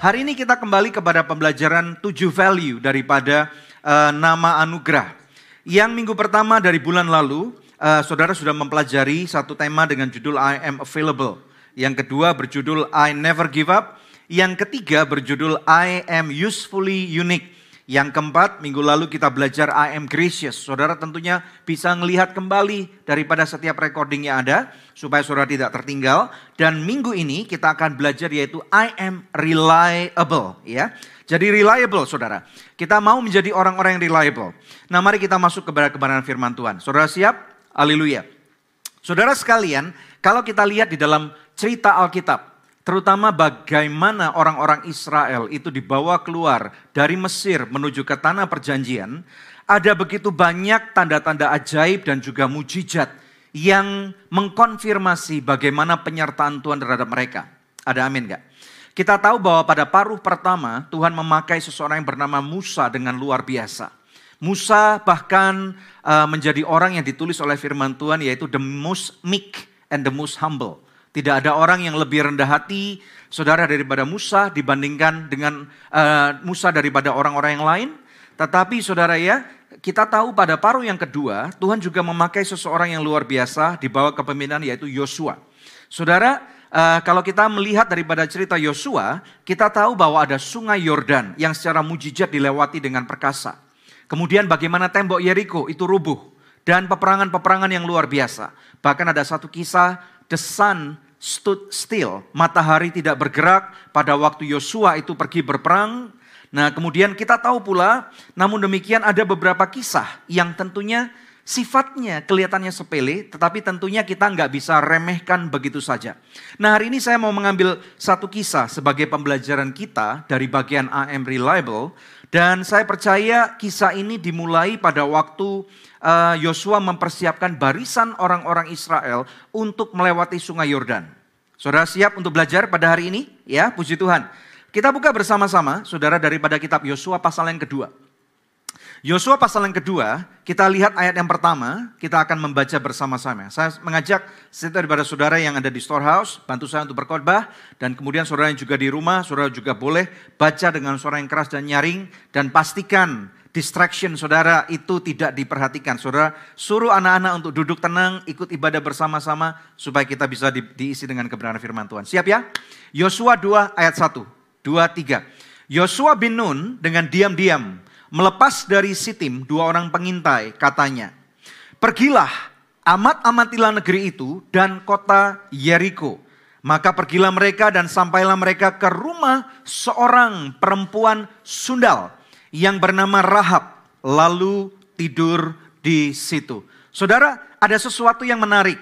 Hari ini kita kembali kepada pembelajaran tujuh value daripada uh, nama anugerah. Yang minggu pertama dari bulan lalu, uh, saudara sudah mempelajari satu tema dengan judul I am available. Yang kedua berjudul I never give up. Yang ketiga berjudul I am usefully unique. Yang keempat, minggu lalu kita belajar I am gracious. Saudara tentunya bisa melihat kembali daripada setiap recording yang ada supaya saudara tidak tertinggal. Dan minggu ini kita akan belajar yaitu I am reliable ya. Jadi reliable saudara. Kita mau menjadi orang-orang yang reliable. Nah mari kita masuk kepada kebenaran firman Tuhan. Saudara siap? Haleluya. Saudara sekalian, kalau kita lihat di dalam cerita Alkitab, Terutama bagaimana orang-orang Israel itu dibawa keluar dari Mesir menuju ke tanah perjanjian. Ada begitu banyak tanda-tanda ajaib dan juga mujizat yang mengkonfirmasi bagaimana penyertaan Tuhan terhadap mereka. Ada amin gak? Kita tahu bahwa pada paruh pertama Tuhan memakai seseorang yang bernama Musa dengan luar biasa. Musa bahkan uh, menjadi orang yang ditulis oleh firman Tuhan yaitu the most meek and the most humble. Tidak ada orang yang lebih rendah hati, saudara daripada Musa dibandingkan dengan uh, Musa daripada orang-orang yang lain. Tetapi saudara ya, kita tahu pada paruh yang kedua, Tuhan juga memakai seseorang yang luar biasa di bawah kepemimpinan yaitu Yosua. Saudara, uh, kalau kita melihat daripada cerita Yosua, kita tahu bahwa ada sungai Yordan yang secara mujizat dilewati dengan perkasa. Kemudian bagaimana tembok Yeriko itu rubuh dan peperangan-peperangan yang luar biasa. Bahkan ada satu kisah the sun stood still. Matahari tidak bergerak pada waktu Yosua itu pergi berperang. Nah kemudian kita tahu pula, namun demikian ada beberapa kisah yang tentunya sifatnya kelihatannya sepele, tetapi tentunya kita nggak bisa remehkan begitu saja. Nah hari ini saya mau mengambil satu kisah sebagai pembelajaran kita dari bagian AM Reliable, dan saya percaya kisah ini dimulai pada waktu Yosua mempersiapkan barisan orang-orang Israel untuk melewati sungai Yordan. Saudara siap untuk belajar pada hari ini? Ya, puji Tuhan. Kita buka bersama-sama, saudara daripada kitab Yosua pasal yang kedua. Yosua pasal yang kedua, kita lihat ayat yang pertama, kita akan membaca bersama-sama. Saya mengajak setiap daripada saudara yang ada di storehouse, bantu saya untuk berkhotbah, dan kemudian saudara yang juga di rumah, saudara juga boleh baca dengan suara yang keras dan nyaring, dan pastikan distraction saudara itu tidak diperhatikan. Saudara suruh anak-anak untuk duduk tenang, ikut ibadah bersama-sama supaya kita bisa di, diisi dengan kebenaran firman Tuhan. Siap ya? Yosua 2 ayat 1, 2, 3. Yosua bin Nun dengan diam-diam melepas dari Sitim dua orang pengintai katanya. Pergilah, amat-amatilah negeri itu dan kota Yeriko. Maka pergilah mereka dan sampailah mereka ke rumah seorang perempuan sundal yang bernama Rahab lalu tidur di situ. Saudara, ada sesuatu yang menarik.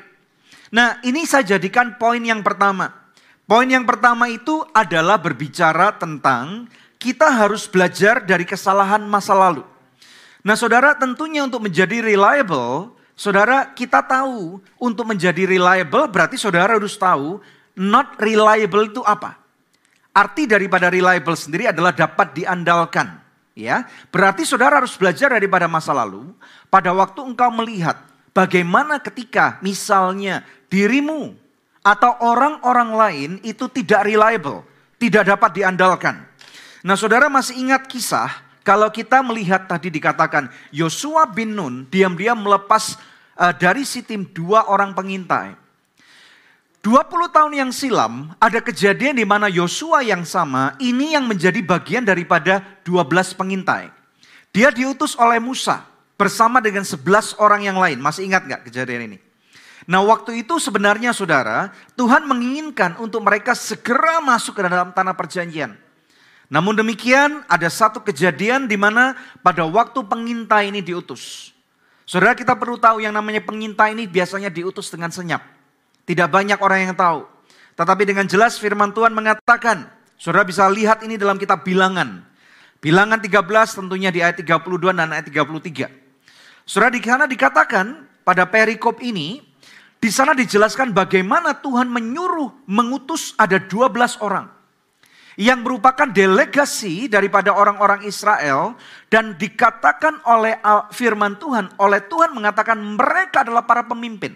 Nah, ini saya jadikan poin yang pertama. Poin yang pertama itu adalah berbicara tentang kita harus belajar dari kesalahan masa lalu. Nah, saudara, tentunya untuk menjadi reliable, saudara, kita tahu untuk menjadi reliable berarti saudara harus tahu not reliable itu apa. Arti daripada reliable sendiri adalah dapat diandalkan. Ya, berarti saudara harus belajar daripada masa lalu. Pada waktu engkau melihat bagaimana ketika misalnya dirimu atau orang-orang lain itu tidak reliable, tidak dapat diandalkan. Nah, saudara masih ingat kisah kalau kita melihat tadi dikatakan Yosua bin Nun diam-diam melepas uh, dari Sitim dua orang pengintai. 20 tahun yang silam ada kejadian di mana Yosua yang sama ini yang menjadi bagian daripada 12 pengintai. Dia diutus oleh Musa bersama dengan 11 orang yang lain. Masih ingat nggak kejadian ini? Nah waktu itu sebenarnya saudara, Tuhan menginginkan untuk mereka segera masuk ke dalam tanah perjanjian. Namun demikian ada satu kejadian di mana pada waktu pengintai ini diutus. Saudara kita perlu tahu yang namanya pengintai ini biasanya diutus dengan senyap. Tidak banyak orang yang tahu. Tetapi dengan jelas firman Tuhan mengatakan, saudara bisa lihat ini dalam kitab bilangan. Bilangan 13 tentunya di ayat 32 dan ayat 33. Saudara di sana dikatakan pada perikop ini, di sana dijelaskan bagaimana Tuhan menyuruh mengutus ada 12 orang. Yang merupakan delegasi daripada orang-orang Israel. Dan dikatakan oleh firman Tuhan, oleh Tuhan mengatakan mereka adalah para pemimpin.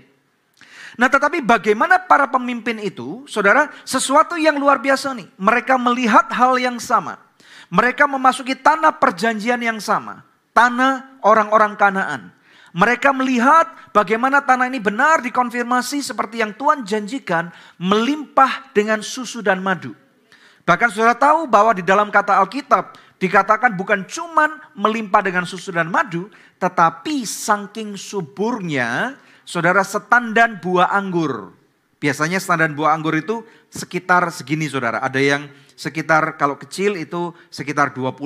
Nah tetapi bagaimana para pemimpin itu, saudara, sesuatu yang luar biasa nih. Mereka melihat hal yang sama. Mereka memasuki tanah perjanjian yang sama. Tanah orang-orang kanaan. Mereka melihat bagaimana tanah ini benar dikonfirmasi seperti yang Tuhan janjikan melimpah dengan susu dan madu. Bahkan saudara tahu bahwa di dalam kata Alkitab dikatakan bukan cuman melimpah dengan susu dan madu, tetapi saking suburnya saudara setandan buah anggur. Biasanya standar buah anggur itu sekitar segini saudara. Ada yang sekitar kalau kecil itu sekitar 20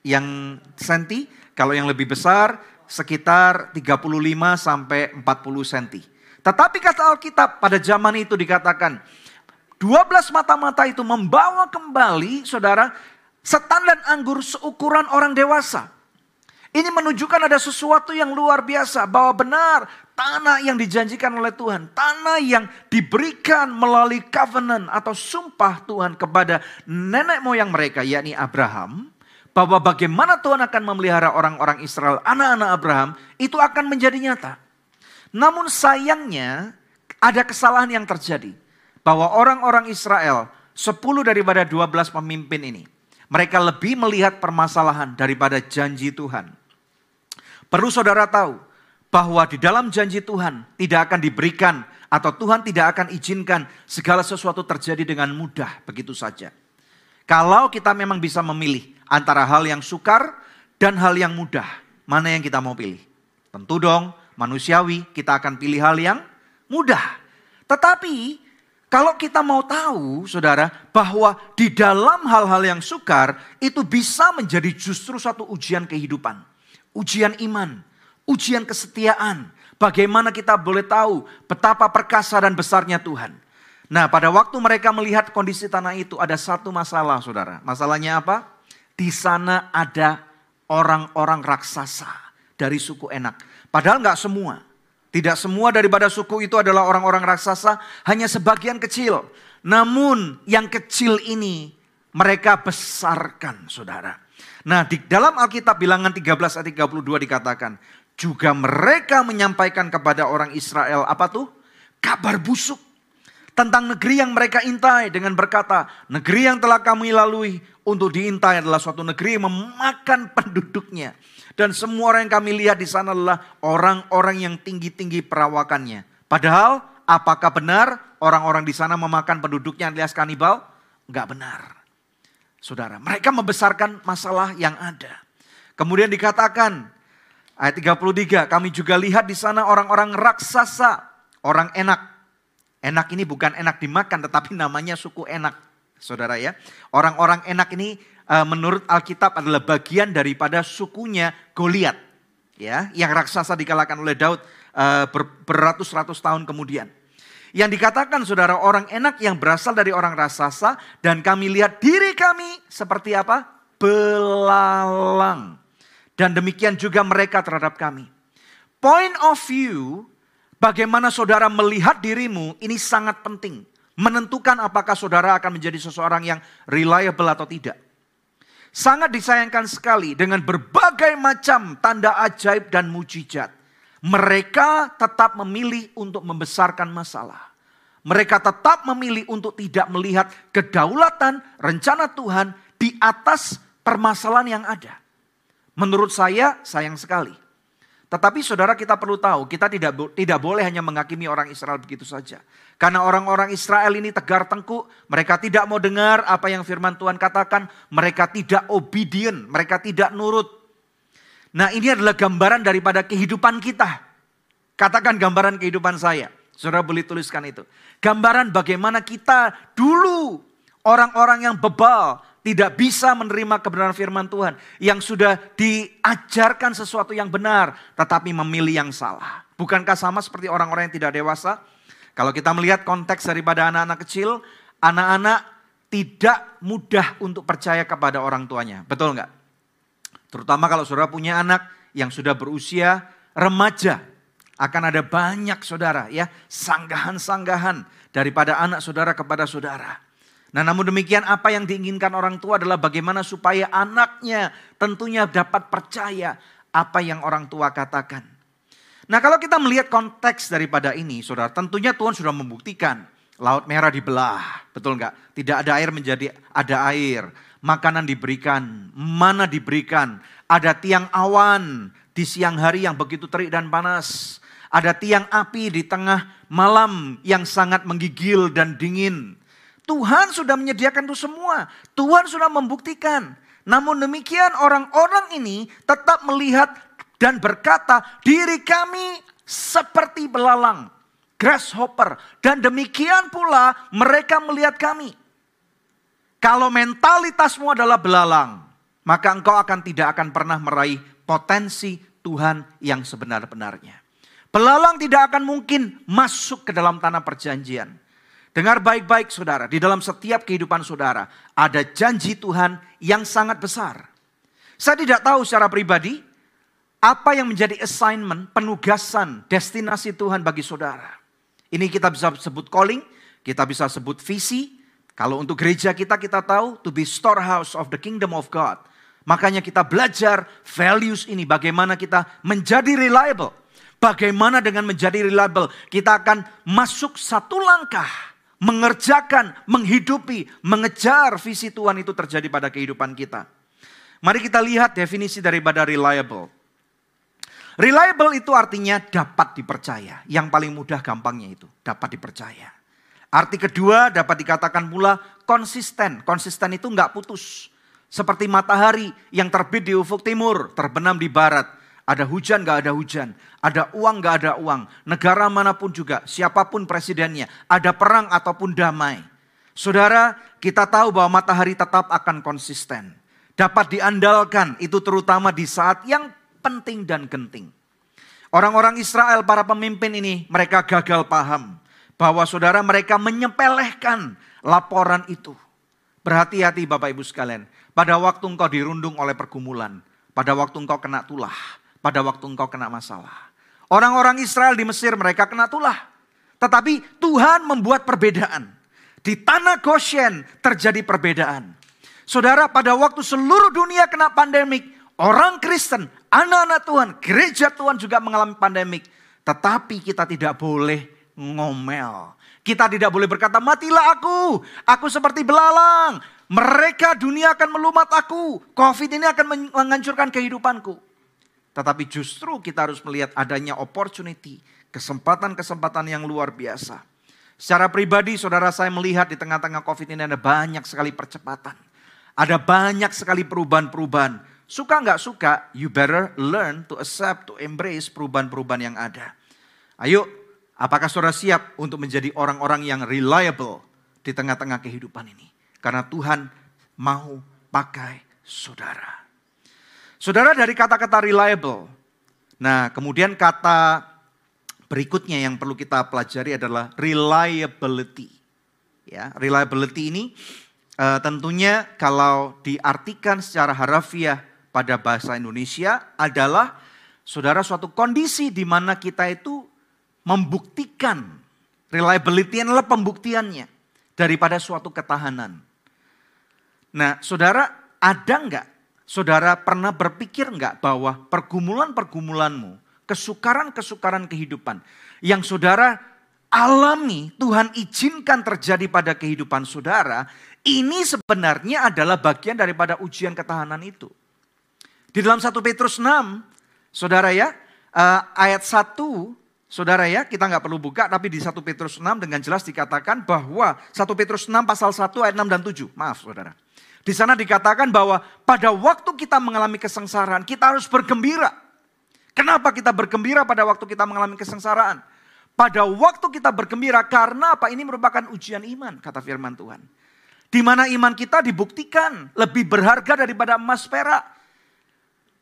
yang senti. Kalau yang lebih besar sekitar 35 sampai 40 senti. Tetapi kata Alkitab pada zaman itu dikatakan 12 mata-mata itu membawa kembali saudara setandan anggur seukuran orang dewasa. Ini menunjukkan ada sesuatu yang luar biasa bahwa benar tanah yang dijanjikan oleh Tuhan, tanah yang diberikan melalui covenant atau sumpah Tuhan kepada nenek moyang mereka yakni Abraham, bahwa bagaimana Tuhan akan memelihara orang-orang Israel, anak-anak Abraham, itu akan menjadi nyata. Namun sayangnya ada kesalahan yang terjadi. Bahwa orang-orang Israel, 10 daripada 12 pemimpin ini, mereka lebih melihat permasalahan daripada janji Tuhan. Perlu saudara tahu bahwa di dalam janji Tuhan tidak akan diberikan atau Tuhan tidak akan izinkan segala sesuatu terjadi dengan mudah begitu saja. Kalau kita memang bisa memilih antara hal yang sukar dan hal yang mudah, mana yang kita mau pilih? Tentu dong, manusiawi kita akan pilih hal yang mudah. Tetapi kalau kita mau tahu, saudara, bahwa di dalam hal-hal yang sukar itu bisa menjadi justru satu ujian kehidupan ujian iman, ujian kesetiaan. Bagaimana kita boleh tahu betapa perkasa dan besarnya Tuhan. Nah pada waktu mereka melihat kondisi tanah itu ada satu masalah saudara. Masalahnya apa? Di sana ada orang-orang raksasa dari suku enak. Padahal nggak semua. Tidak semua daripada suku itu adalah orang-orang raksasa, hanya sebagian kecil. Namun yang kecil ini mereka besarkan saudara. Nah di dalam Alkitab bilangan 13 ayat 32 dikatakan. Juga mereka menyampaikan kepada orang Israel apa tuh? Kabar busuk. Tentang negeri yang mereka intai dengan berkata, negeri yang telah kami lalui untuk diintai adalah suatu negeri yang memakan penduduknya. Dan semua orang yang kami lihat di sana adalah orang-orang yang tinggi-tinggi perawakannya. Padahal apakah benar orang-orang di sana memakan penduduknya alias kanibal? Enggak benar saudara. Mereka membesarkan masalah yang ada. Kemudian dikatakan ayat 33, kami juga lihat di sana orang-orang raksasa, orang enak. Enak ini bukan enak dimakan tetapi namanya suku enak. Saudara ya. Orang-orang enak ini eh, menurut Alkitab adalah bagian daripada sukunya Goliat. Ya, yang raksasa dikalahkan oleh Daud eh, beratus-ratus tahun kemudian. Yang dikatakan saudara orang enak yang berasal dari orang raksasa dan kami lihat diri kami seperti apa? Belalang. Dan demikian juga mereka terhadap kami. Point of view bagaimana saudara melihat dirimu ini sangat penting. Menentukan apakah saudara akan menjadi seseorang yang reliable atau tidak. Sangat disayangkan sekali dengan berbagai macam tanda ajaib dan mujizat mereka tetap memilih untuk membesarkan masalah. Mereka tetap memilih untuk tidak melihat kedaulatan rencana Tuhan di atas permasalahan yang ada. Menurut saya sayang sekali. Tetapi saudara kita perlu tahu, kita tidak tidak boleh hanya menghakimi orang Israel begitu saja. Karena orang-orang Israel ini tegar tengkuk, mereka tidak mau dengar apa yang firman Tuhan katakan, mereka tidak obedient, mereka tidak nurut. Nah ini adalah gambaran daripada kehidupan kita. Katakan gambaran kehidupan saya. Saudara boleh tuliskan itu. Gambaran bagaimana kita dulu orang-orang yang bebal tidak bisa menerima kebenaran firman Tuhan. Yang sudah diajarkan sesuatu yang benar tetapi memilih yang salah. Bukankah sama seperti orang-orang yang tidak dewasa? Kalau kita melihat konteks daripada anak-anak kecil, anak-anak tidak mudah untuk percaya kepada orang tuanya. Betul nggak? Terutama kalau saudara punya anak yang sudah berusia remaja. Akan ada banyak saudara ya, sanggahan-sanggahan daripada anak saudara kepada saudara. Nah namun demikian apa yang diinginkan orang tua adalah bagaimana supaya anaknya tentunya dapat percaya apa yang orang tua katakan. Nah kalau kita melihat konteks daripada ini, saudara, tentunya Tuhan sudah membuktikan. Laut merah dibelah, betul nggak? Tidak ada air menjadi ada air. Makanan diberikan, mana diberikan. Ada tiang awan di siang hari yang begitu terik dan panas. Ada tiang api di tengah malam yang sangat menggigil dan dingin. Tuhan sudah menyediakan itu semua. Tuhan sudah membuktikan. Namun demikian orang-orang ini tetap melihat dan berkata, diri kami seperti belalang, grasshopper. Dan demikian pula mereka melihat kami. Kalau mentalitasmu adalah belalang, maka engkau akan tidak akan pernah meraih potensi Tuhan yang sebenar-benarnya. Belalang tidak akan mungkin masuk ke dalam tanah perjanjian. Dengar baik-baik saudara, di dalam setiap kehidupan saudara ada janji Tuhan yang sangat besar. Saya tidak tahu secara pribadi apa yang menjadi assignment, penugasan, destinasi Tuhan bagi saudara? Ini kita bisa sebut calling, kita bisa sebut visi. Kalau untuk gereja kita, kita tahu to be storehouse of the kingdom of God. Makanya kita belajar values ini, bagaimana kita menjadi reliable. Bagaimana dengan menjadi reliable, kita akan masuk satu langkah mengerjakan, menghidupi, mengejar visi Tuhan itu terjadi pada kehidupan kita. Mari kita lihat definisi daripada reliable. Reliable itu artinya dapat dipercaya. Yang paling mudah gampangnya itu, dapat dipercaya. Arti kedua dapat dikatakan pula konsisten. Konsisten itu nggak putus. Seperti matahari yang terbit di ufuk timur, terbenam di barat. Ada hujan nggak ada hujan, ada uang nggak ada uang. Negara mana pun juga, siapa pun presidennya, ada perang ataupun damai. Saudara, kita tahu bahwa matahari tetap akan konsisten. Dapat diandalkan, itu terutama di saat yang penting dan genting. Orang-orang Israel, para pemimpin ini, mereka gagal paham bahwa saudara mereka menyepelehkan laporan itu. Berhati-hati Bapak Ibu sekalian, pada waktu engkau dirundung oleh pergumulan, pada waktu engkau kena tulah, pada waktu engkau kena masalah. Orang-orang Israel di Mesir mereka kena tulah. Tetapi Tuhan membuat perbedaan. Di tanah Goshen terjadi perbedaan. Saudara pada waktu seluruh dunia kena pandemik, orang Kristen Anak-anak Tuhan, gereja Tuhan juga mengalami pandemik. Tetapi kita tidak boleh ngomel. Kita tidak boleh berkata, matilah aku. Aku seperti belalang. Mereka dunia akan melumat aku. Covid ini akan menghancurkan kehidupanku. Tetapi justru kita harus melihat adanya opportunity. Kesempatan-kesempatan yang luar biasa. Secara pribadi saudara saya melihat di tengah-tengah Covid ini ada banyak sekali percepatan. Ada banyak sekali perubahan-perubahan Suka nggak suka, you better learn to accept, to embrace perubahan-perubahan yang ada. Ayo, apakah saudara siap untuk menjadi orang-orang yang reliable di tengah-tengah kehidupan ini? Karena Tuhan mau pakai saudara. Saudara dari kata-kata reliable. Nah, kemudian kata berikutnya yang perlu kita pelajari adalah reliability. Ya, reliability ini uh, tentunya kalau diartikan secara harafiah pada bahasa Indonesia adalah saudara suatu kondisi di mana kita itu membuktikan reliability adalah pembuktiannya daripada suatu ketahanan. Nah, saudara ada nggak? Saudara pernah berpikir nggak bahwa pergumulan-pergumulanmu, kesukaran-kesukaran kehidupan yang saudara alami, Tuhan izinkan terjadi pada kehidupan saudara, ini sebenarnya adalah bagian daripada ujian ketahanan itu. Di dalam 1 Petrus 6, saudara ya, uh, ayat 1, saudara ya, kita nggak perlu buka, tapi di 1 Petrus 6 dengan jelas dikatakan bahwa 1 Petrus 6 pasal 1 ayat 6 dan 7, maaf saudara. Di sana dikatakan bahwa pada waktu kita mengalami kesengsaraan, kita harus bergembira. Kenapa kita bergembira pada waktu kita mengalami kesengsaraan? Pada waktu kita bergembira karena apa? Ini merupakan ujian iman, kata firman Tuhan. Di mana iman kita dibuktikan lebih berharga daripada emas perak.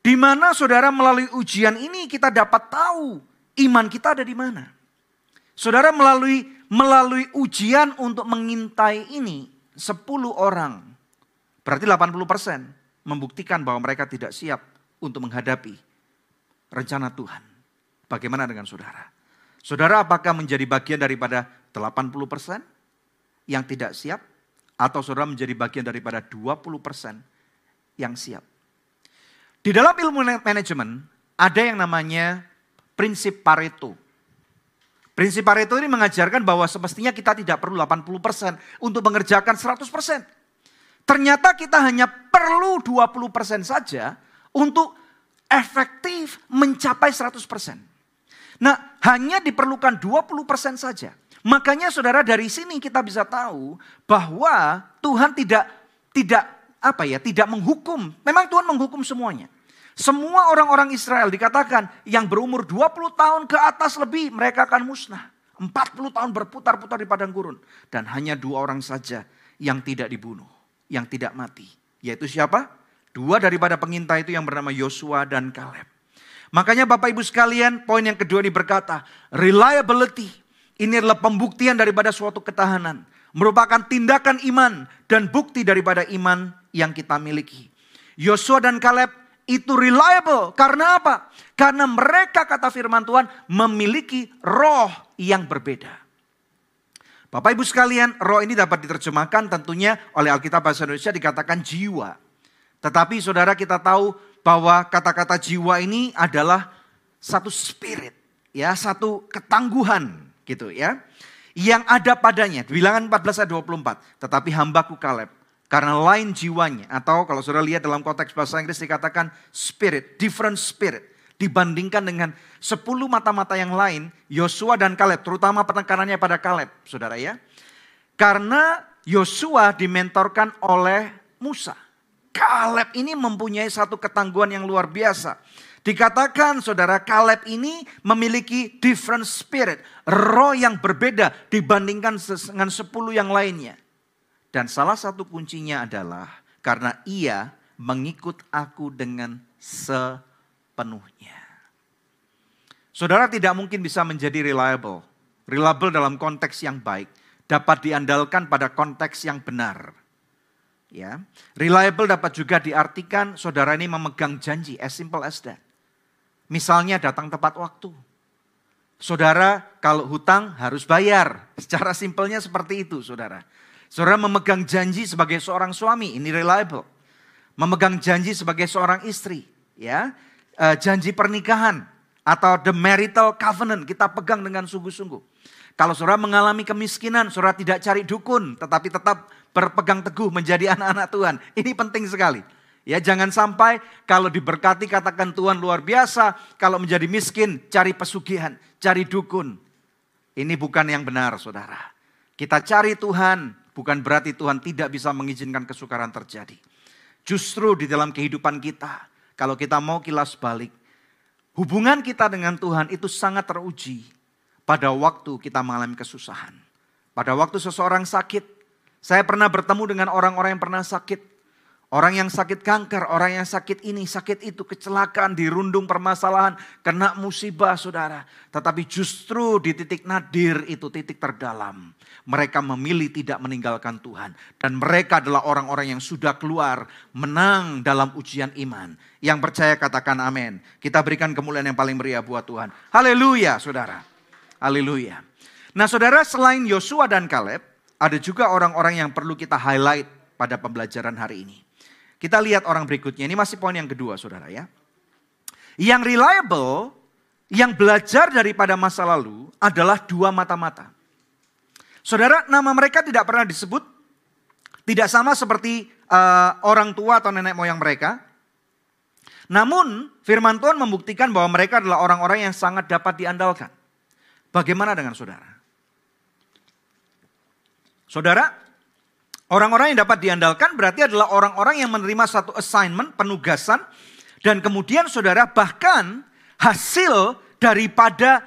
Di mana saudara melalui ujian ini kita dapat tahu iman kita ada di mana. Saudara melalui melalui ujian untuk mengintai ini 10 orang. Berarti 80 persen membuktikan bahwa mereka tidak siap untuk menghadapi rencana Tuhan. Bagaimana dengan saudara? Saudara apakah menjadi bagian daripada 80 persen yang tidak siap? Atau saudara menjadi bagian daripada 20 persen yang siap? Di dalam ilmu manajemen ada yang namanya prinsip Pareto. Prinsip Pareto ini mengajarkan bahwa semestinya kita tidak perlu 80% untuk mengerjakan 100%. Ternyata kita hanya perlu 20% saja untuk efektif mencapai 100%. Nah, hanya diperlukan 20% saja. Makanya saudara dari sini kita bisa tahu bahwa Tuhan tidak tidak apa ya, tidak menghukum. Memang Tuhan menghukum semuanya. Semua orang-orang Israel dikatakan yang berumur 20 tahun ke atas lebih mereka akan musnah. 40 tahun berputar-putar di padang gurun. Dan hanya dua orang saja yang tidak dibunuh, yang tidak mati. Yaitu siapa? Dua daripada pengintai itu yang bernama Yosua dan Kaleb. Makanya Bapak Ibu sekalian, poin yang kedua ini berkata, reliability. Ini adalah pembuktian daripada suatu ketahanan. Merupakan tindakan iman dan bukti daripada iman yang kita miliki. Yosua dan Kaleb itu reliable. Karena apa? Karena mereka kata firman Tuhan memiliki roh yang berbeda. Bapak Ibu sekalian, roh ini dapat diterjemahkan tentunya oleh Alkitab Bahasa Indonesia dikatakan jiwa. Tetapi saudara kita tahu bahwa kata-kata jiwa ini adalah satu spirit, ya, satu ketangguhan gitu ya. Yang ada padanya, bilangan 14 ayat 24. Tetapi hambaku Kaleb karena lain jiwanya. Atau kalau saudara lihat dalam konteks bahasa Inggris dikatakan spirit, different spirit. Dibandingkan dengan sepuluh mata-mata yang lain, Yosua dan Kaleb, terutama penekanannya pada Kaleb, saudara ya. Karena Yosua dimentorkan oleh Musa. Kaleb ini mempunyai satu ketangguhan yang luar biasa. Dikatakan saudara Kaleb ini memiliki different spirit. Roh yang berbeda dibandingkan dengan sepuluh yang lainnya. Dan salah satu kuncinya adalah karena ia mengikut aku dengan sepenuhnya. Saudara tidak mungkin bisa menjadi reliable. Reliable dalam konteks yang baik. Dapat diandalkan pada konteks yang benar. Ya, reliable dapat juga diartikan saudara ini memegang janji, as simple as that. Misalnya datang tepat waktu. Saudara kalau hutang harus bayar. Secara simpelnya seperti itu saudara. Saudara memegang janji sebagai seorang suami, ini reliable. Memegang janji sebagai seorang istri, ya. Uh, janji pernikahan atau the marital covenant kita pegang dengan sungguh-sungguh. Kalau saudara mengalami kemiskinan, saudara tidak cari dukun, tetapi tetap berpegang teguh menjadi anak-anak Tuhan. Ini penting sekali. Ya, jangan sampai kalau diberkati katakan Tuhan luar biasa, kalau menjadi miskin cari pesugihan, cari dukun. Ini bukan yang benar, Saudara. Kita cari Tuhan, bukan berarti Tuhan tidak bisa mengizinkan kesukaran terjadi. Justru di dalam kehidupan kita, kalau kita mau kilas balik, hubungan kita dengan Tuhan itu sangat teruji pada waktu kita mengalami kesusahan. Pada waktu seseorang sakit, saya pernah bertemu dengan orang-orang yang pernah sakit. Orang yang sakit kanker, orang yang sakit ini, sakit itu, kecelakaan, dirundung permasalahan, kena musibah saudara. Tetapi justru di titik nadir itu titik terdalam. Mereka memilih tidak meninggalkan Tuhan. Dan mereka adalah orang-orang yang sudah keluar menang dalam ujian iman. Yang percaya katakan amin. Kita berikan kemuliaan yang paling meriah buat Tuhan. Haleluya saudara. Haleluya. Nah saudara selain Yosua dan Kaleb, ada juga orang-orang yang perlu kita highlight pada pembelajaran hari ini. Kita lihat orang berikutnya. Ini masih poin yang kedua, saudara ya. Yang reliable, yang belajar daripada masa lalu adalah dua mata-mata. Saudara, nama mereka tidak pernah disebut. Tidak sama seperti uh, orang tua atau nenek moyang mereka. Namun, firman Tuhan membuktikan bahwa mereka adalah orang-orang yang sangat dapat diandalkan. Bagaimana dengan saudara? Saudara, Orang-orang yang dapat diandalkan berarti adalah orang-orang yang menerima satu assignment, penugasan. Dan kemudian saudara bahkan hasil daripada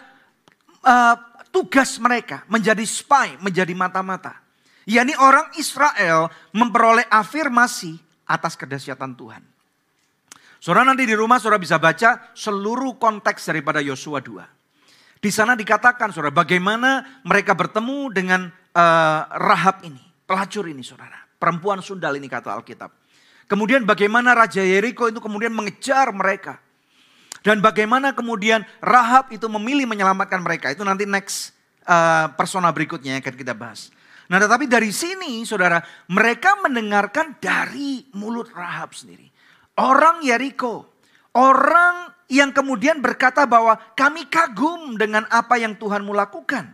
uh, tugas mereka menjadi spy, menjadi mata-mata. yakni orang Israel memperoleh afirmasi atas kedahsyatan Tuhan. Saudara nanti di rumah saudara bisa baca seluruh konteks daripada Yosua 2. Di sana dikatakan saudara bagaimana mereka bertemu dengan uh, Rahab ini pelacur ini saudara. Perempuan sundal ini kata Alkitab. Kemudian bagaimana Raja Yeriko itu kemudian mengejar mereka. Dan bagaimana kemudian Rahab itu memilih menyelamatkan mereka. Itu nanti next uh, persona berikutnya yang akan kita bahas. Nah tetapi dari sini saudara, mereka mendengarkan dari mulut Rahab sendiri. Orang Yeriko, Orang yang kemudian berkata bahwa kami kagum dengan apa yang Tuhanmu lakukan.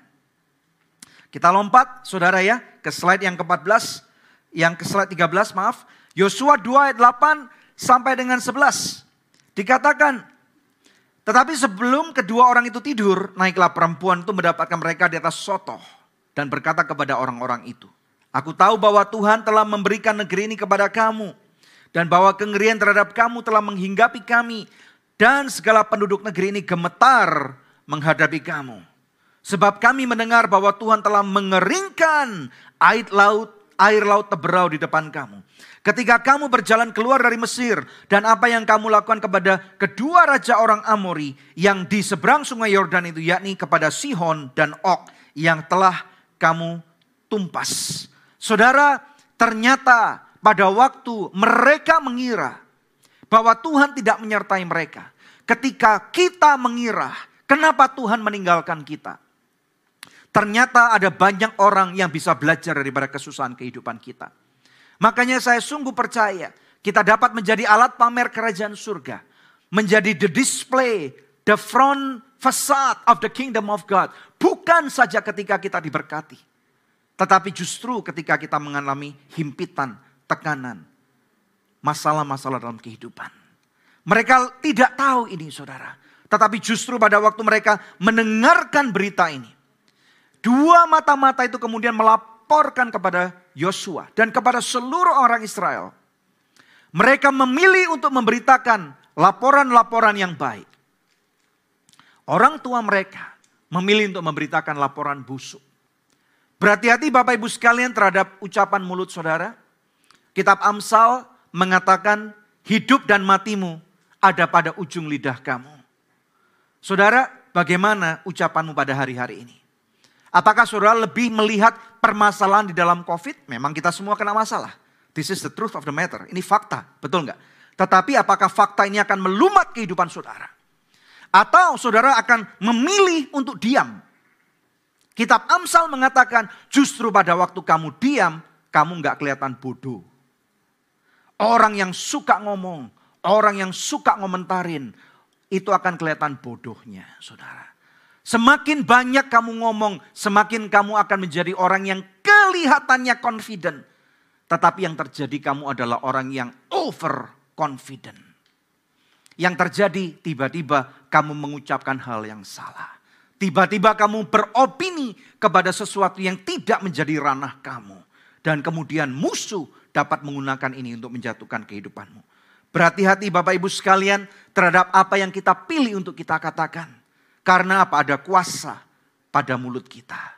Kita lompat saudara ya ke slide yang ke-14. Yang ke slide 13 maaf. Yosua 2 ayat 8 sampai dengan 11. Dikatakan, tetapi sebelum kedua orang itu tidur, naiklah perempuan itu mendapatkan mereka di atas sotoh. Dan berkata kepada orang-orang itu, Aku tahu bahwa Tuhan telah memberikan negeri ini kepada kamu dan bahwa kengerian terhadap kamu telah menghinggapi kami dan segala penduduk negeri ini gemetar menghadapi kamu. Sebab kami mendengar bahwa Tuhan telah mengeringkan air laut, air laut teberau di depan kamu. Ketika kamu berjalan keluar dari Mesir dan apa yang kamu lakukan kepada kedua raja orang Amori yang di seberang sungai Yordan itu yakni kepada Sihon dan Ok yang telah kamu tumpas. Saudara, ternyata pada waktu mereka mengira bahwa Tuhan tidak menyertai mereka. Ketika kita mengira, kenapa Tuhan meninggalkan kita? Ternyata ada banyak orang yang bisa belajar daripada kesusahan kehidupan kita. Makanya saya sungguh percaya kita dapat menjadi alat pamer kerajaan surga. Menjadi the display, the front facade of the kingdom of God. Bukan saja ketika kita diberkati. Tetapi justru ketika kita mengalami himpitan, tekanan, masalah-masalah dalam kehidupan. Mereka tidak tahu ini saudara. Tetapi justru pada waktu mereka mendengarkan berita ini. Dua mata-mata itu kemudian melaporkan kepada Yosua dan kepada seluruh orang Israel. Mereka memilih untuk memberitakan laporan-laporan yang baik. Orang tua mereka memilih untuk memberitakan laporan busuk. Berhati-hati Bapak Ibu sekalian terhadap ucapan mulut saudara. Kitab Amsal mengatakan hidup dan matimu ada pada ujung lidah kamu. Saudara, bagaimana ucapanmu pada hari-hari ini? Apakah saudara lebih melihat permasalahan di dalam COVID? Memang kita semua kena masalah. This is the truth of the matter. Ini fakta, betul nggak? Tetapi apakah fakta ini akan melumat kehidupan saudara? Atau saudara akan memilih untuk diam? Kitab Amsal mengatakan justru pada waktu kamu diam, kamu nggak kelihatan bodoh. Orang yang suka ngomong, orang yang suka ngomentarin, itu akan kelihatan bodohnya, saudara. Semakin banyak kamu ngomong, semakin kamu akan menjadi orang yang kelihatannya confident. Tetapi yang terjadi kamu adalah orang yang over confident. Yang terjadi tiba-tiba kamu mengucapkan hal yang salah. Tiba-tiba kamu beropini kepada sesuatu yang tidak menjadi ranah kamu. Dan kemudian musuh dapat menggunakan ini untuk menjatuhkan kehidupanmu. Berhati-hati Bapak Ibu sekalian terhadap apa yang kita pilih untuk kita katakan. Karena apa? Ada kuasa pada mulut kita.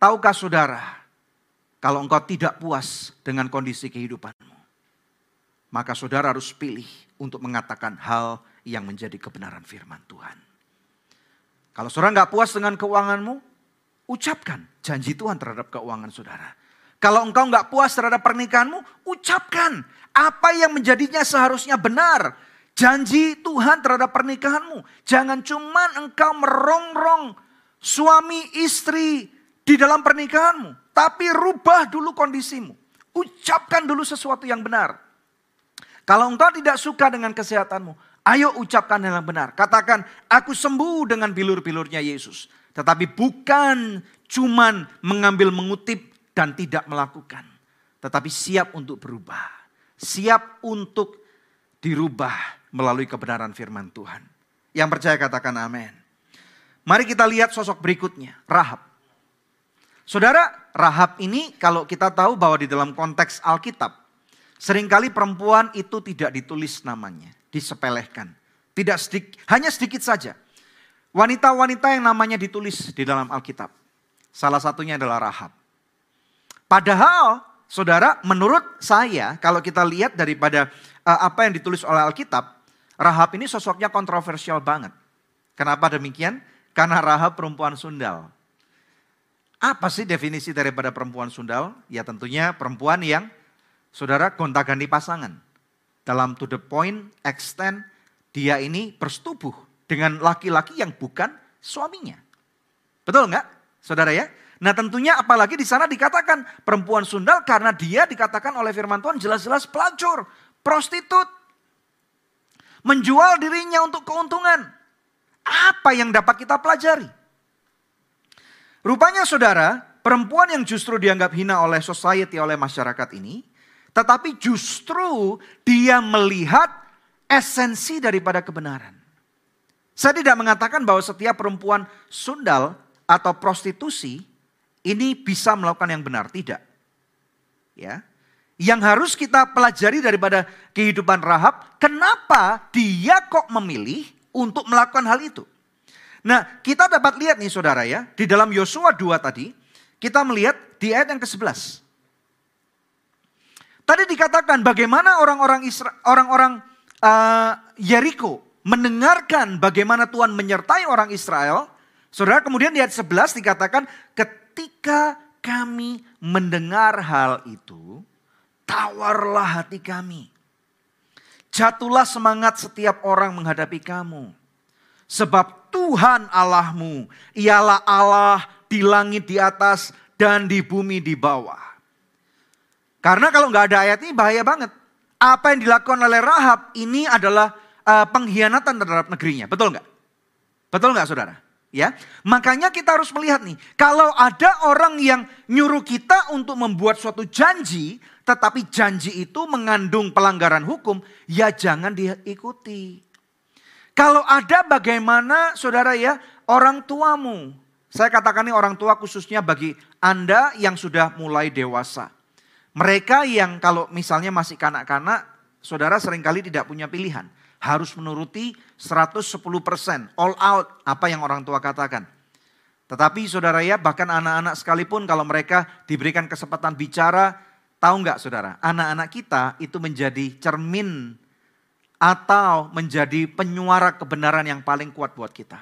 Tahukah saudara, kalau engkau tidak puas dengan kondisi kehidupanmu, maka saudara harus pilih untuk mengatakan hal yang menjadi kebenaran firman Tuhan. Kalau saudara nggak puas dengan keuanganmu, ucapkan janji Tuhan terhadap keuangan saudara. Kalau engkau nggak puas terhadap pernikahanmu, ucapkan apa yang menjadinya seharusnya benar. Janji Tuhan terhadap pernikahanmu. Jangan cuman engkau merongrong suami istri di dalam pernikahanmu. Tapi rubah dulu kondisimu. Ucapkan dulu sesuatu yang benar. Kalau engkau tidak suka dengan kesehatanmu, ayo ucapkan yang benar. Katakan, aku sembuh dengan bilur-bilurnya Yesus. Tetapi bukan cuman mengambil mengutip dan tidak melakukan. Tetapi siap untuk berubah. Siap untuk dirubah melalui kebenaran firman Tuhan. Yang percaya katakan amin. Mari kita lihat sosok berikutnya, Rahab. Saudara, Rahab ini kalau kita tahu bahwa di dalam konteks Alkitab, sering kali perempuan itu tidak ditulis namanya, disepelehkan. Tidak sedikit, hanya sedikit saja. Wanita-wanita yang namanya ditulis di dalam Alkitab. Salah satunya adalah Rahab. Padahal saudara menurut saya kalau kita lihat daripada apa yang ditulis oleh Alkitab, Rahab ini sosoknya kontroversial banget. Kenapa demikian? Karena Rahab perempuan sundal. Apa sih definisi daripada perempuan sundal? Ya tentunya perempuan yang saudara gonta-ganti pasangan. Dalam to the point, extent, dia ini bersetubuh dengan laki-laki yang bukan suaminya. Betul nggak saudara ya? Nah tentunya apalagi di sana dikatakan perempuan sundal karena dia dikatakan oleh firman Tuhan jelas-jelas pelacur, prostitut. menjual dirinya untuk keuntungan. Apa yang dapat kita pelajari? Rupanya saudara, perempuan yang justru dianggap hina oleh society, oleh masyarakat ini, tetapi justru dia melihat esensi daripada kebenaran. Saya tidak mengatakan bahwa setiap perempuan sundal atau prostitusi ini bisa melakukan yang benar, tidak. Ya. Yang harus kita pelajari daripada kehidupan Rahab, kenapa dia kok memilih untuk melakukan hal itu? Nah, kita dapat lihat nih Saudara ya, di dalam Yosua 2 tadi, kita melihat di ayat yang ke-11. Tadi dikatakan bagaimana orang-orang orang-orang uh, Yeriko mendengarkan bagaimana Tuhan menyertai orang Israel. Saudara kemudian di ayat 11 dikatakan ketika kami mendengar hal itu, tawarlah hati kami. Jatuhlah semangat setiap orang menghadapi kamu. Sebab Tuhan Allahmu ialah Allah di langit di atas dan di bumi di bawah. Karena kalau nggak ada ayat ini bahaya banget. Apa yang dilakukan oleh Rahab ini adalah uh, pengkhianatan terhadap negerinya. Betul nggak? Betul nggak saudara? Ya, makanya kita harus melihat nih, kalau ada orang yang nyuruh kita untuk membuat suatu janji, tetapi janji itu mengandung pelanggaran hukum, ya jangan diikuti. Kalau ada bagaimana saudara ya, orang tuamu, saya katakan ini orang tua khususnya bagi Anda yang sudah mulai dewasa. Mereka yang kalau misalnya masih kanak-kanak, saudara sering kali tidak punya pilihan. Harus menuruti 110% all out apa yang orang tua katakan. Tetapi saudara ya bahkan anak-anak sekalipun kalau mereka diberikan kesempatan bicara, tahu nggak saudara? Anak-anak kita itu menjadi cermin atau menjadi penyuara kebenaran yang paling kuat buat kita.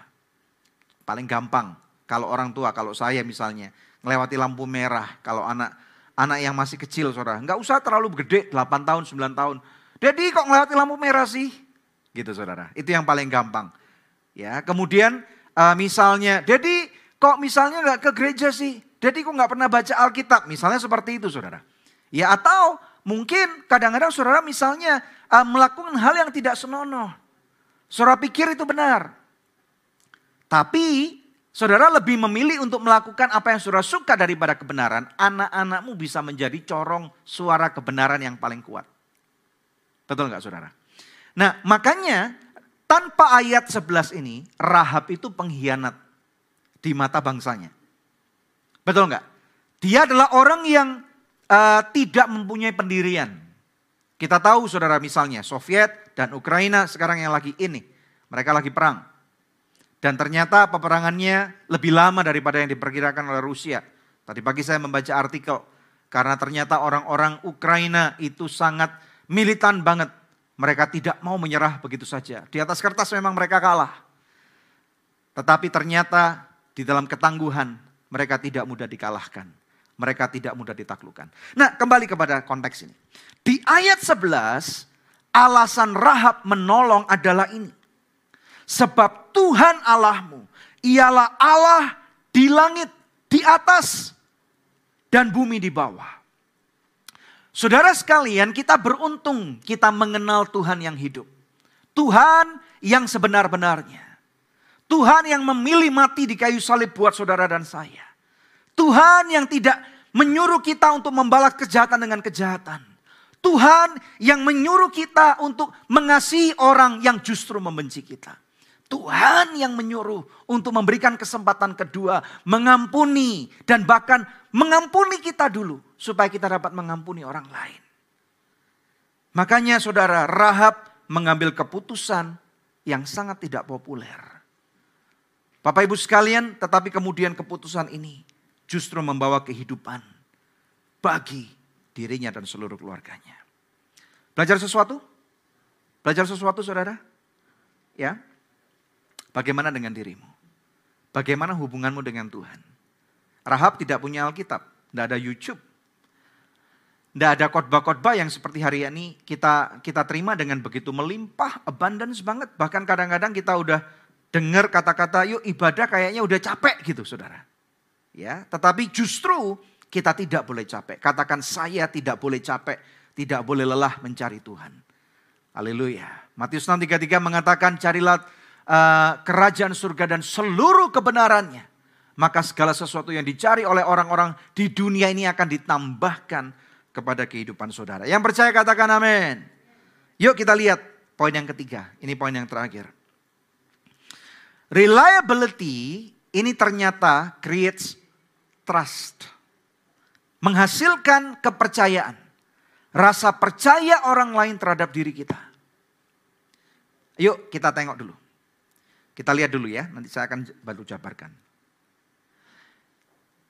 Paling gampang kalau orang tua, kalau saya misalnya melewati lampu merah, kalau anak anak yang masih kecil saudara. Nggak usah terlalu gede, 8 tahun, 9 tahun. Jadi kok ngelewati lampu merah sih? Gitu saudara. Itu yang paling gampang. Ya, kemudian uh, misalnya, jadi kok misalnya nggak ke gereja sih? Jadi kok nggak pernah baca Alkitab? Misalnya seperti itu saudara. Ya atau mungkin kadang-kadang saudara misalnya uh, melakukan hal yang tidak senonoh. Saudara pikir itu benar. Tapi Saudara lebih memilih untuk melakukan apa yang saudara suka daripada kebenaran, anak-anakmu bisa menjadi corong suara kebenaran yang paling kuat. Betul nggak saudara? Nah makanya tanpa ayat 11 ini, Rahab itu pengkhianat di mata bangsanya. Betul nggak? Dia adalah orang yang uh, tidak mempunyai pendirian. Kita tahu saudara misalnya Soviet dan Ukraina sekarang yang lagi ini. Mereka lagi perang. Dan ternyata peperangannya lebih lama daripada yang diperkirakan oleh Rusia. Tadi pagi saya membaca artikel. Karena ternyata orang-orang Ukraina itu sangat militan banget. Mereka tidak mau menyerah begitu saja. Di atas kertas memang mereka kalah. Tetapi ternyata di dalam ketangguhan mereka tidak mudah dikalahkan. Mereka tidak mudah ditaklukkan. Nah kembali kepada konteks ini. Di ayat 11 alasan Rahab menolong adalah ini. Sebab Tuhan Allahmu ialah Allah di langit, di atas, dan bumi di bawah. Saudara sekalian, kita beruntung kita mengenal Tuhan yang hidup. Tuhan yang sebenar-benarnya. Tuhan yang memilih mati di kayu salib buat saudara dan saya. Tuhan yang tidak menyuruh kita untuk membalas kejahatan dengan kejahatan. Tuhan yang menyuruh kita untuk mengasihi orang yang justru membenci kita. Tuhan yang menyuruh untuk memberikan kesempatan kedua, mengampuni dan bahkan mengampuni kita dulu supaya kita dapat mengampuni orang lain. Makanya saudara Rahab mengambil keputusan yang sangat tidak populer. Bapak Ibu sekalian, tetapi kemudian keputusan ini justru membawa kehidupan bagi dirinya dan seluruh keluarganya. Belajar sesuatu? Belajar sesuatu saudara? Ya, Bagaimana dengan dirimu? Bagaimana hubunganmu dengan Tuhan? Rahab tidak punya Alkitab, tidak ada YouTube. Tidak ada khotbah-khotbah yang seperti hari ini kita kita terima dengan begitu melimpah, abundance banget. Bahkan kadang-kadang kita udah dengar kata-kata, yuk ibadah kayaknya udah capek gitu saudara. Ya, tetapi justru kita tidak boleh capek. Katakan saya tidak boleh capek, tidak boleh lelah mencari Tuhan. Haleluya. Matius 6:33 mengatakan carilah uh, kerajaan surga dan seluruh kebenarannya. Maka segala sesuatu yang dicari oleh orang-orang di dunia ini akan ditambahkan kepada kehidupan saudara. Yang percaya katakan amin. Yuk kita lihat poin yang ketiga. Ini poin yang terakhir. Reliability ini ternyata creates trust. Menghasilkan kepercayaan. Rasa percaya orang lain terhadap diri kita. Yuk kita tengok dulu. Kita lihat dulu ya, nanti saya akan bantu jabarkan.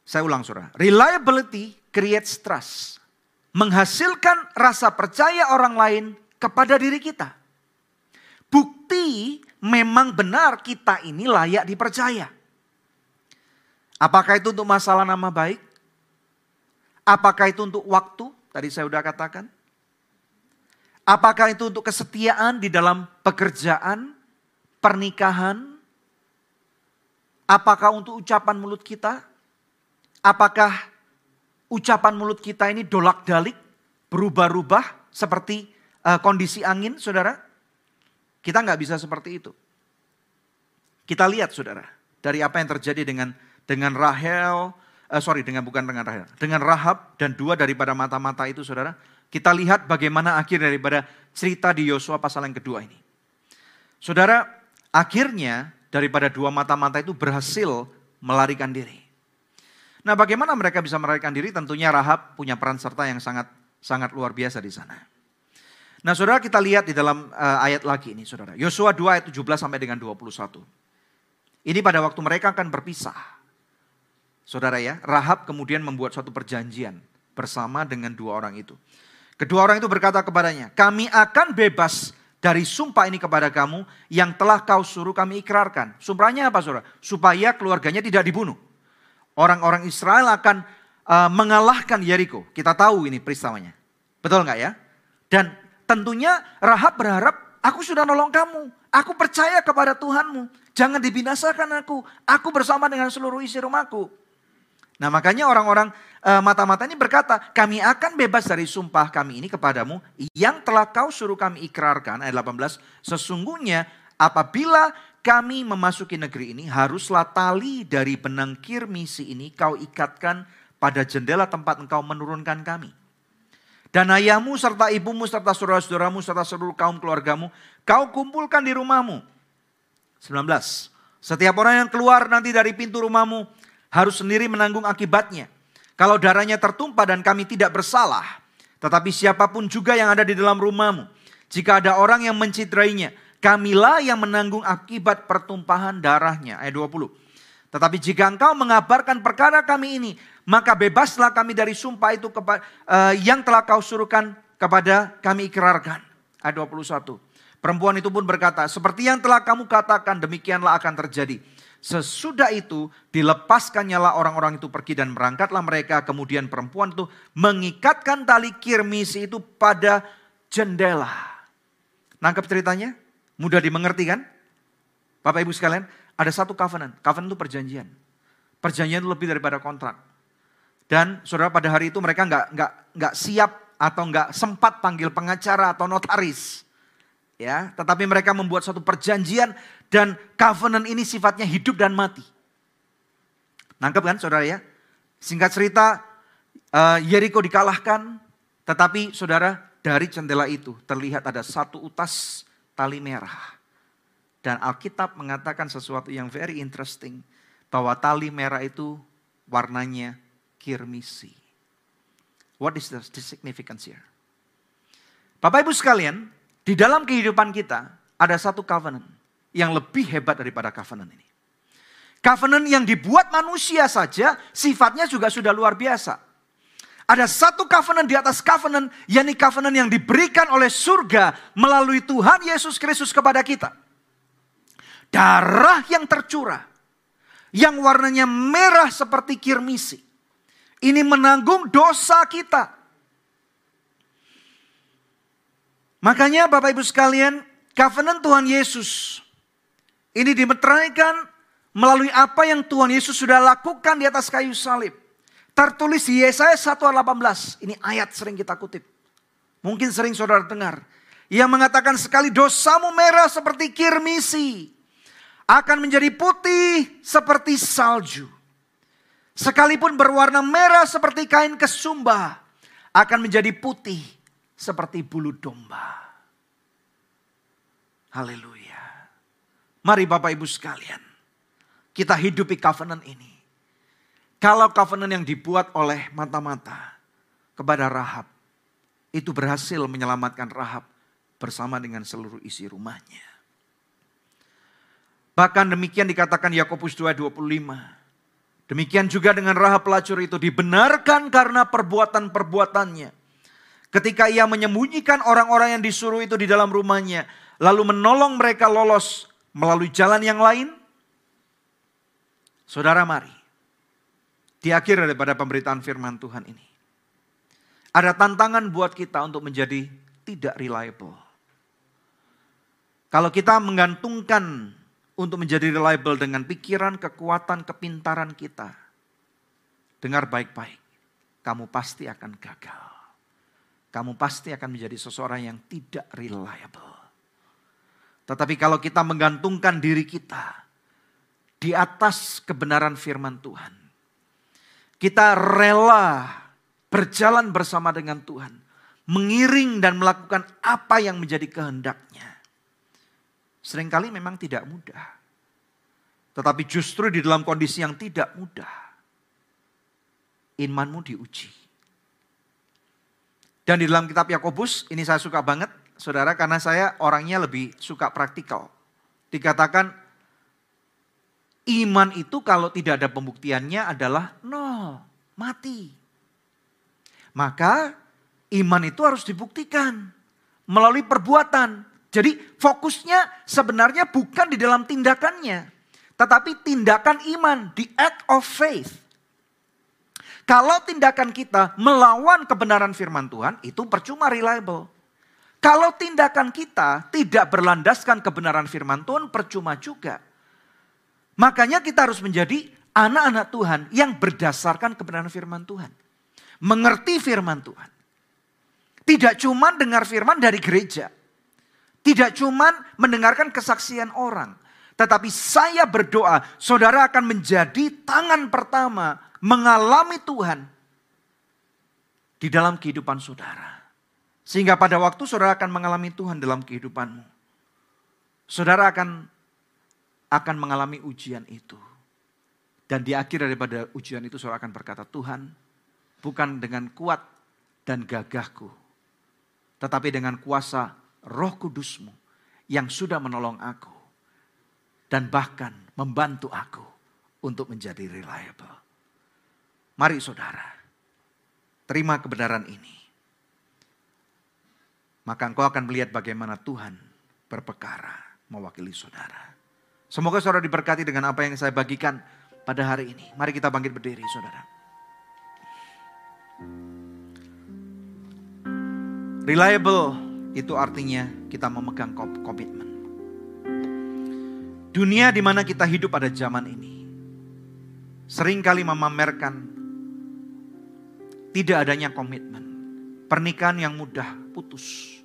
Saya ulang surah. Reliability creates trust. Menghasilkan rasa percaya orang lain kepada diri kita. Bukti memang benar kita ini layak dipercaya. Apakah itu untuk masalah nama baik? Apakah itu untuk waktu? Tadi saya sudah katakan. Apakah itu untuk kesetiaan di dalam pekerjaan, pernikahan? Apakah untuk ucapan mulut kita? Apakah ucapan mulut kita ini dolak-dalik, berubah-ubah seperti uh, kondisi angin, saudara? Kita nggak bisa seperti itu. Kita lihat, saudara, dari apa yang terjadi dengan dengan Rahel, uh, sorry, dengan bukan dengan Rahel, dengan Rahab dan dua daripada mata-mata itu, saudara. Kita lihat bagaimana akhir daripada cerita di Yosua pasal yang kedua ini. Saudara, akhirnya daripada dua mata-mata itu berhasil melarikan diri. Nah, bagaimana mereka bisa melarikan diri? Tentunya Rahab punya peran serta yang sangat sangat luar biasa di sana. Nah, Saudara kita lihat di dalam uh, ayat lagi ini, Saudara. Yosua 2 ayat 17 sampai dengan 21. Ini pada waktu mereka akan berpisah. Saudara ya, Rahab kemudian membuat suatu perjanjian bersama dengan dua orang itu. Kedua orang itu berkata kepadanya, kami akan bebas dari sumpah ini kepada kamu yang telah kau suruh kami ikrarkan. Sumpahnya apa saudara? Supaya keluarganya tidak dibunuh. Orang-orang Israel akan uh, mengalahkan Yeriko. Kita tahu ini peristiwanya. Betul nggak ya? Dan tentunya Rahab berharap, aku sudah nolong kamu. Aku percaya kepada Tuhanmu. Jangan dibinasakan aku. Aku bersama dengan seluruh isi rumahku. Nah makanya orang-orang uh, mata-mata ini berkata, kami akan bebas dari sumpah kami ini kepadamu yang telah kau suruh kami ikrarkan. Ayat 18, sesungguhnya apabila kami memasuki negeri ini, haruslah tali dari benang kirmisi ini kau ikatkan pada jendela tempat engkau menurunkan kami. Dan ayahmu serta ibumu serta saudara-saudaramu serta seluruh kaum keluargamu, kau kumpulkan di rumahmu. 19. Setiap orang yang keluar nanti dari pintu rumahmu, harus sendiri menanggung akibatnya. Kalau darahnya tertumpah dan kami tidak bersalah, tetapi siapa pun juga yang ada di dalam rumahmu, jika ada orang yang mencitrainya, kamilah yang menanggung akibat pertumpahan darahnya. Ayat 20. Tetapi jika engkau mengabarkan perkara kami ini, maka bebaslah kami dari sumpah itu uh, yang telah kau suruhkan kepada kami ikrarkan. Ayat 21. Perempuan itu pun berkata, seperti yang telah kamu katakan demikianlah akan terjadi. Sesudah itu dilepaskannyalah orang-orang itu pergi dan berangkatlah mereka. Kemudian perempuan itu mengikatkan tali kirmisi itu pada jendela. Nangkep ceritanya? Mudah dimengerti kan? Bapak ibu sekalian, ada satu covenant. Covenant itu perjanjian. Perjanjian itu lebih daripada kontrak. Dan saudara pada hari itu mereka nggak nggak nggak siap atau nggak sempat panggil pengacara atau notaris ya, tetapi mereka membuat satu perjanjian dan covenant ini sifatnya hidup dan mati. Nangkep kan saudara ya? Singkat cerita, uh, Yeriko dikalahkan, tetapi saudara dari jendela itu terlihat ada satu utas tali merah. Dan Alkitab mengatakan sesuatu yang very interesting, bahwa tali merah itu warnanya kirmisi. What is the significance here? Bapak Ibu sekalian, di dalam kehidupan kita ada satu covenant yang lebih hebat daripada covenant ini. Covenant yang dibuat manusia saja sifatnya juga sudah luar biasa. Ada satu covenant di atas covenant, yakni covenant yang diberikan oleh surga melalui Tuhan Yesus Kristus kepada kita. Darah yang tercurah, yang warnanya merah seperti kirmisi. Ini menanggung dosa kita. Makanya Bapak Ibu sekalian, covenant Tuhan Yesus ini dimeteraikan melalui apa yang Tuhan Yesus sudah lakukan di atas kayu salib. Tertulis di Yesaya 1 18. Ini ayat sering kita kutip. Mungkin sering saudara dengar. Yang mengatakan sekali dosamu merah seperti kirmisi. Akan menjadi putih seperti salju. Sekalipun berwarna merah seperti kain kesumba. Akan menjadi putih seperti bulu domba. Haleluya. Mari Bapak Ibu sekalian. Kita hidupi covenant ini. Kalau covenant yang dibuat oleh mata-mata kepada Rahab. Itu berhasil menyelamatkan Rahab bersama dengan seluruh isi rumahnya. Bahkan demikian dikatakan Yakobus 2:25. Demikian juga dengan Rahab pelacur itu dibenarkan karena perbuatan-perbuatannya. Ketika ia menyembunyikan orang-orang yang disuruh itu di dalam rumahnya, lalu menolong mereka lolos melalui jalan yang lain. Saudara mari, di akhir daripada pemberitaan firman Tuhan ini. Ada tantangan buat kita untuk menjadi tidak reliable. Kalau kita menggantungkan untuk menjadi reliable dengan pikiran, kekuatan, kepintaran kita. Dengar baik-baik, kamu pasti akan gagal. Kamu pasti akan menjadi seseorang yang tidak reliable. Tetapi kalau kita menggantungkan diri kita di atas kebenaran firman Tuhan, kita rela berjalan bersama dengan Tuhan, mengiring dan melakukan apa yang menjadi kehendaknya sering kali memang tidak mudah. Tetapi justru di dalam kondisi yang tidak mudah, imanmu diuji. Dan di dalam kitab Yakobus, ini saya suka banget, saudara, karena saya orangnya lebih suka praktikal. Dikatakan, iman itu kalau tidak ada pembuktiannya adalah nol, mati. Maka iman itu harus dibuktikan melalui perbuatan. Jadi fokusnya sebenarnya bukan di dalam tindakannya. Tetapi tindakan iman, the act of faith. Kalau tindakan kita melawan kebenaran firman Tuhan, itu percuma reliable. Kalau tindakan kita tidak berlandaskan kebenaran firman Tuhan, percuma juga. Makanya kita harus menjadi anak-anak Tuhan yang berdasarkan kebenaran firman Tuhan. Mengerti firman Tuhan. Tidak cuma dengar firman dari gereja. Tidak cuma mendengarkan kesaksian orang. Tetapi saya berdoa, saudara akan menjadi tangan pertama mengalami Tuhan di dalam kehidupan saudara. Sehingga pada waktu saudara akan mengalami Tuhan dalam kehidupanmu. Saudara akan akan mengalami ujian itu. Dan di akhir daripada ujian itu saudara akan berkata, Tuhan bukan dengan kuat dan gagahku. Tetapi dengan kuasa roh kudusmu yang sudah menolong aku. Dan bahkan membantu aku untuk menjadi reliable. Mari saudara, terima kebenaran ini. Maka engkau akan melihat bagaimana Tuhan berpekara mewakili saudara. Semoga saudara diberkati dengan apa yang saya bagikan pada hari ini. Mari kita bangkit berdiri saudara. Reliable itu artinya kita memegang komitmen. Dunia di mana kita hidup pada zaman ini sering kali memamerkan tidak adanya komitmen. Pernikahan yang mudah putus.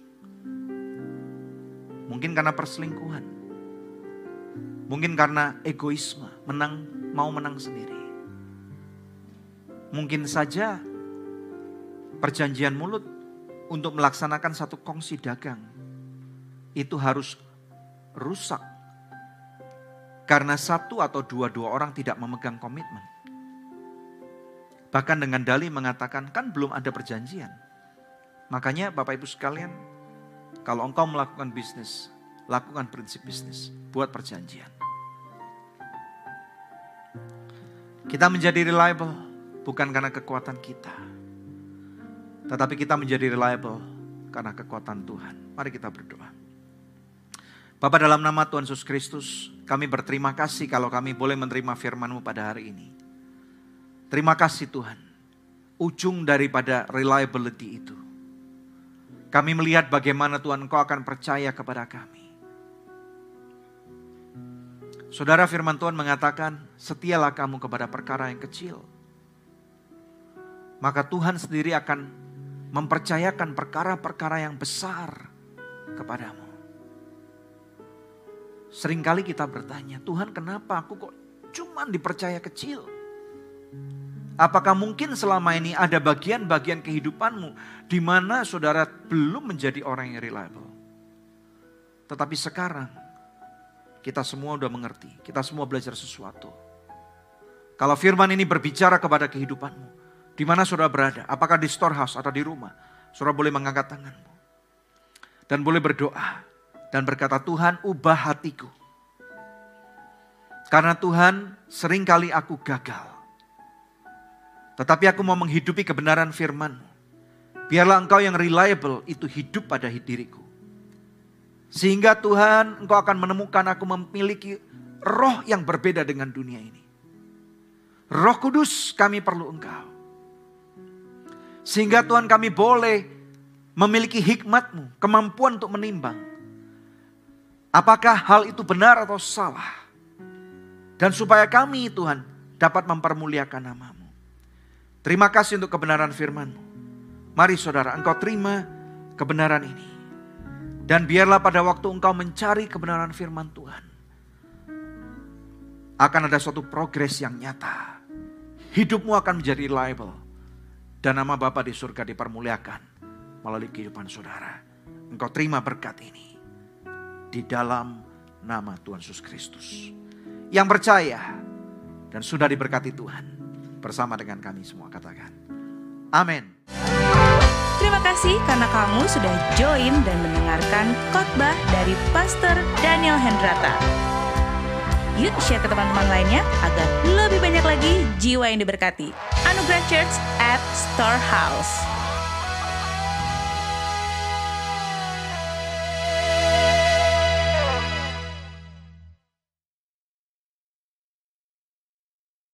Mungkin karena perselingkuhan. Mungkin karena egoisme, menang mau menang sendiri. Mungkin saja perjanjian mulut untuk melaksanakan satu kongsi dagang itu harus rusak karena satu atau dua-dua orang tidak memegang komitmen. Bahkan dengan dalih mengatakan kan belum ada perjanjian. Makanya Bapak Ibu sekalian, kalau engkau melakukan bisnis, lakukan prinsip bisnis, buat perjanjian. Kita menjadi reliable bukan karena kekuatan kita, tetapi kita menjadi reliable karena kekuatan Tuhan. Mari kita berdoa. Bapak dalam nama Tuhan Yesus Kristus, kami berterima kasih kalau kami boleh menerima firman-Mu pada hari ini. Terima kasih Tuhan. Ujung daripada reliability itu. Kami melihat bagaimana Tuhan Engkau akan percaya kepada kami. Saudara firman Tuhan mengatakan, setialah kamu kepada perkara yang kecil. Maka Tuhan sendiri akan mempercayakan perkara-perkara yang besar kepadamu. Seringkali kita bertanya, Tuhan kenapa aku kok cuman dipercaya kecil? Apakah mungkin selama ini ada bagian-bagian kehidupanmu di mana saudara belum menjadi orang yang reliable? Tetapi sekarang kita semua udah mengerti, kita semua belajar sesuatu. Kalau firman ini berbicara kepada kehidupanmu, di mana saudara berada, apakah di storehouse atau di rumah, saudara boleh mengangkat tanganmu. Dan boleh berdoa dan berkata, Tuhan ubah hatiku. Karena Tuhan sering kali aku gagal. Tetapi aku mau menghidupi kebenaran firman Biarlah engkau yang reliable itu hidup pada diriku. Sehingga Tuhan engkau akan menemukan aku memiliki roh yang berbeda dengan dunia ini. Roh kudus kami perlu engkau. Sehingga Tuhan kami boleh memiliki hikmatmu, kemampuan untuk menimbang. Apakah hal itu benar atau salah? Dan supaya kami Tuhan dapat mempermuliakan namamu. Terima kasih untuk kebenaran firmanmu. Mari saudara engkau terima kebenaran ini. Dan biarlah pada waktu engkau mencari kebenaran firman Tuhan. Akan ada suatu progres yang nyata. Hidupmu akan menjadi reliable. Dan nama Bapa di surga dipermuliakan melalui kehidupan saudara. Engkau terima berkat ini. Di dalam nama Tuhan Yesus Kristus. Yang percaya dan sudah diberkati Tuhan. Bersama dengan kami semua katakan. Amin. Terima kasih karena kamu sudah join dan mendengarkan khotbah dari Pastor Daniel Hendrata. Yuk share ke teman-teman lainnya agar lebih banyak lagi jiwa yang diberkati. Anugerah Church at Storehouse.